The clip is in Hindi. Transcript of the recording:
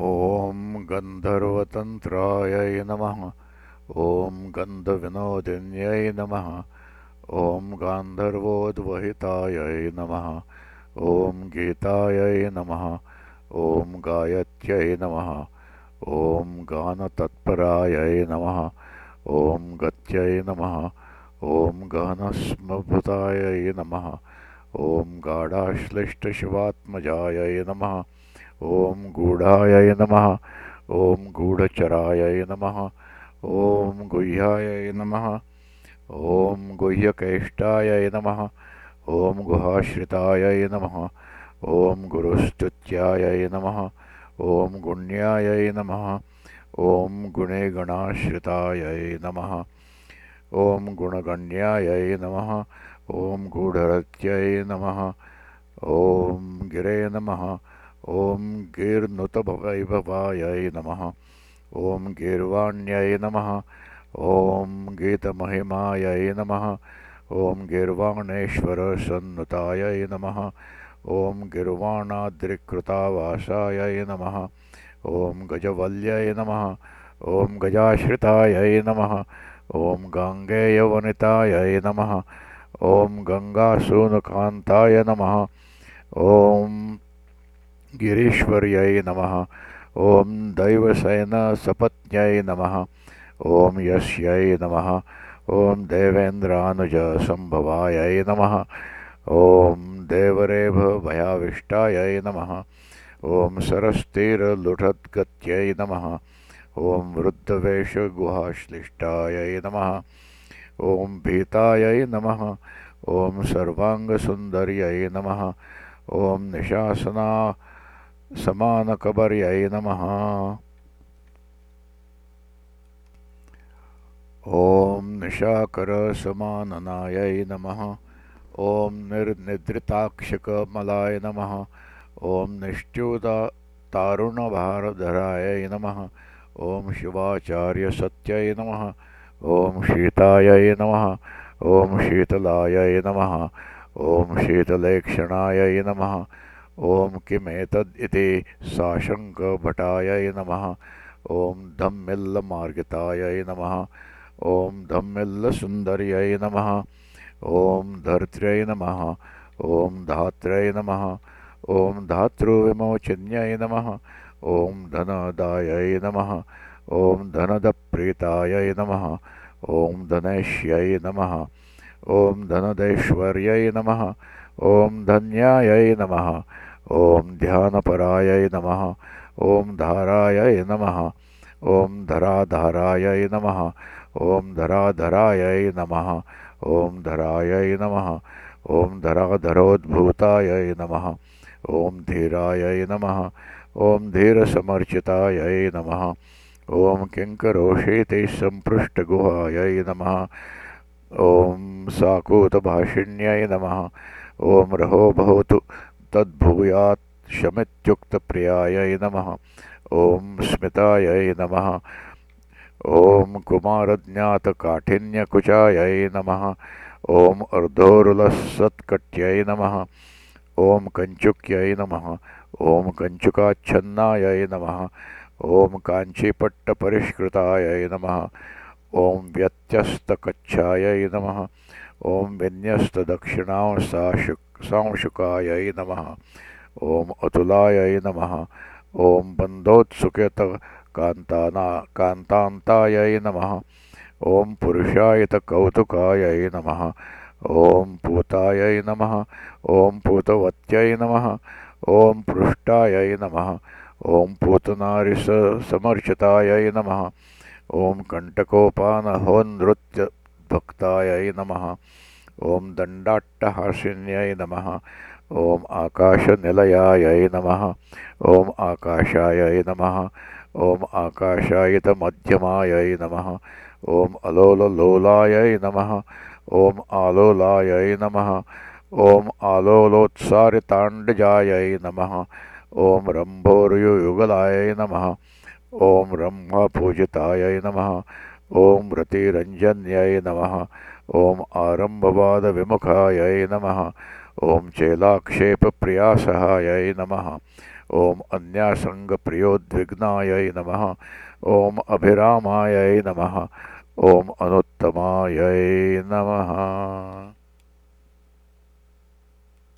ॐ गन्धर्वतन्त्रायै नमः। ॐ गन्धविनोदिन्यै नमः। ॐ गान्धर्वोद्वहितायै नमः। ॐ गीतायै नमः। ॐ गायत्यै नमः। ॐ गानतत्परायै नमः। ॐ गत्यै नमः। ॐ गहनस्मभृतायै नमः। ॐ गाढाश्लिष्टशिवात्मजायै नमः। ॐ गूढाय नमः ॐ गूढचराय नमः ॐ गुह्याय नमः ॐ गुह्यकेष्टाय नमः ॐ गुहाश्रिताय नमः ॐ गुरुस्तुत्याय नमः ॐ गुण्याय नमः ॐ गुणेगणाश्रिताय नमः ॐ गुणगण्याय नमः ॐ गूढरत्यै नमः ॐ गिरे नमः ॐ गीर्नुतवैभवायै नमः। ॐ गीर्वाण्यै नमः। ॐ गीतमहिमायै नमः। ॐ गीर्वाणेश्वरसन्नुतायै नमः। ॐ गिर्वाणाद्रिकृतावासायै नमः। ॐ गजवल्यै नमः। ॐ गजाश्रितायै नमः। ॐ गाङ्गेयवनितायै नमः। ॐ गङ्गासूनुकान्ताय नमः। ॐ गिरीश्वर्यै नमः। ॐ दैवसेनसपत्न्यै नमः। ॐ यस्यै नमः। ॐ देवेन्द्रानुजसम्भवायै नमः। ॐ देवरेभभयाविष्टायै नमः। ॐ सरस्तिरलुठद्गत्यै नमः। ॐ वृद्धवेषगुहाश्लिष्टायै नमः। ॐ भीतायै नमः। ॐ सर्वाङ्गसुन्दर्यै नमः। ॐ निशासना समानकबर्यै नमः। ॐ निशाकरसमाननायै नमः। ॐ निर्निद्रिताक्षकमलाय नमः। ॐ निश्च्युतारुणभारधरायै नमः। ॐ शिवाचार्यसत्यै नमः। ॐ शीतायै नमः। ॐ शीतलायै नमः। ॐ शीतलेक्षणायै नमः। ॐ किमेतद् इति साशङ्कभटायै नमः ॐ धम्मिल्लमार्गितायै नमः ॐ धम्मिल्लसुन्दर्यै नमः ॐ धर्त्र्यै नमः ॐ धात्र्यै नमः ॐ धातृविमोचिन्यै नमः ॐ धनदायै नमः ॐ धनदप्रीतायै नमः ॐ धनेश्यै नमः ॐ धनदैश्वर्यै नमः ॐ धन्यायै नमः ॐ ध्यानपरायै नमः ॐ धारायै नमः ॐ धराधारायै नमः ॐ धराधरायै नमः ॐ धरायै नमः ॐ धराधरोद्भूतायै नमः ॐ धीरायै नमः ॐ धीरसमर्चितायै नमः ॐ किङ्करोषेति सम्पृष्टगुहायै नमः ॐ साकूतभाषिण्यै नमः ॐ रहो भवतु तद्भूयात् शमित्युक्तप्रियायै नमः। ॐ स्मितायै नमः। ॐ कुमारज्ञातकाठिन्यकुचायै नमः। ॐ अर्धोरुलसत्कट्यै नमः। ॐ कञ्चुक्यै नमः। ॐ कञ्चुकाच्छन्नायै नमः। ॐ काञ्चीपट्टपरिष्कृतायै नमः। ॐ व्यत्यस्तकच्छायै नमः। ॐ विन्यस्तदक्षिणांसाशु सांशुकायै नमः। ॐ अतुलायै नमः। ॐ बन्धोत्सुकितकान्ताना कान्तान्तायै नमः। ॐ पुरुषायतकौतुकायै नमः। ॐ पूतायै नमः। ॐ पूतवत्यै नमः। ॐ पृष्टायै नमः। ॐ पूतनारिसमर्चितायै नमः। ॐ कण्टकोपानहोनृत्य भक्तायै नमः। ॐ दण्डाट्टहासिन्यै नमः। ॐ आकाशनिलयायै नमः। ॐ आकाशायै नमः। ॐ आकाशायितमध्यमायै नमः। ॐ अलोललोलायै नमः। ॐ आलोलायै नमः। ॐ आलोलोत्सारिताण्डजायै नमः। ॐ रम्भोरुयुगलायै नमः। ॐ ब्रह्मपूजितायै नमः। ॐ रतिरञ्जन्यै नमः। ॐ आरम्भवादविमुखायै नमः। ॐ चेलाक्षेपप्रियासहायै नमः। ॐ अन्यासङ्गप्रियोद्विग्नायै नमः। ॐ अभिरामायै नमः। ॐ अनुत्तमायै नमः।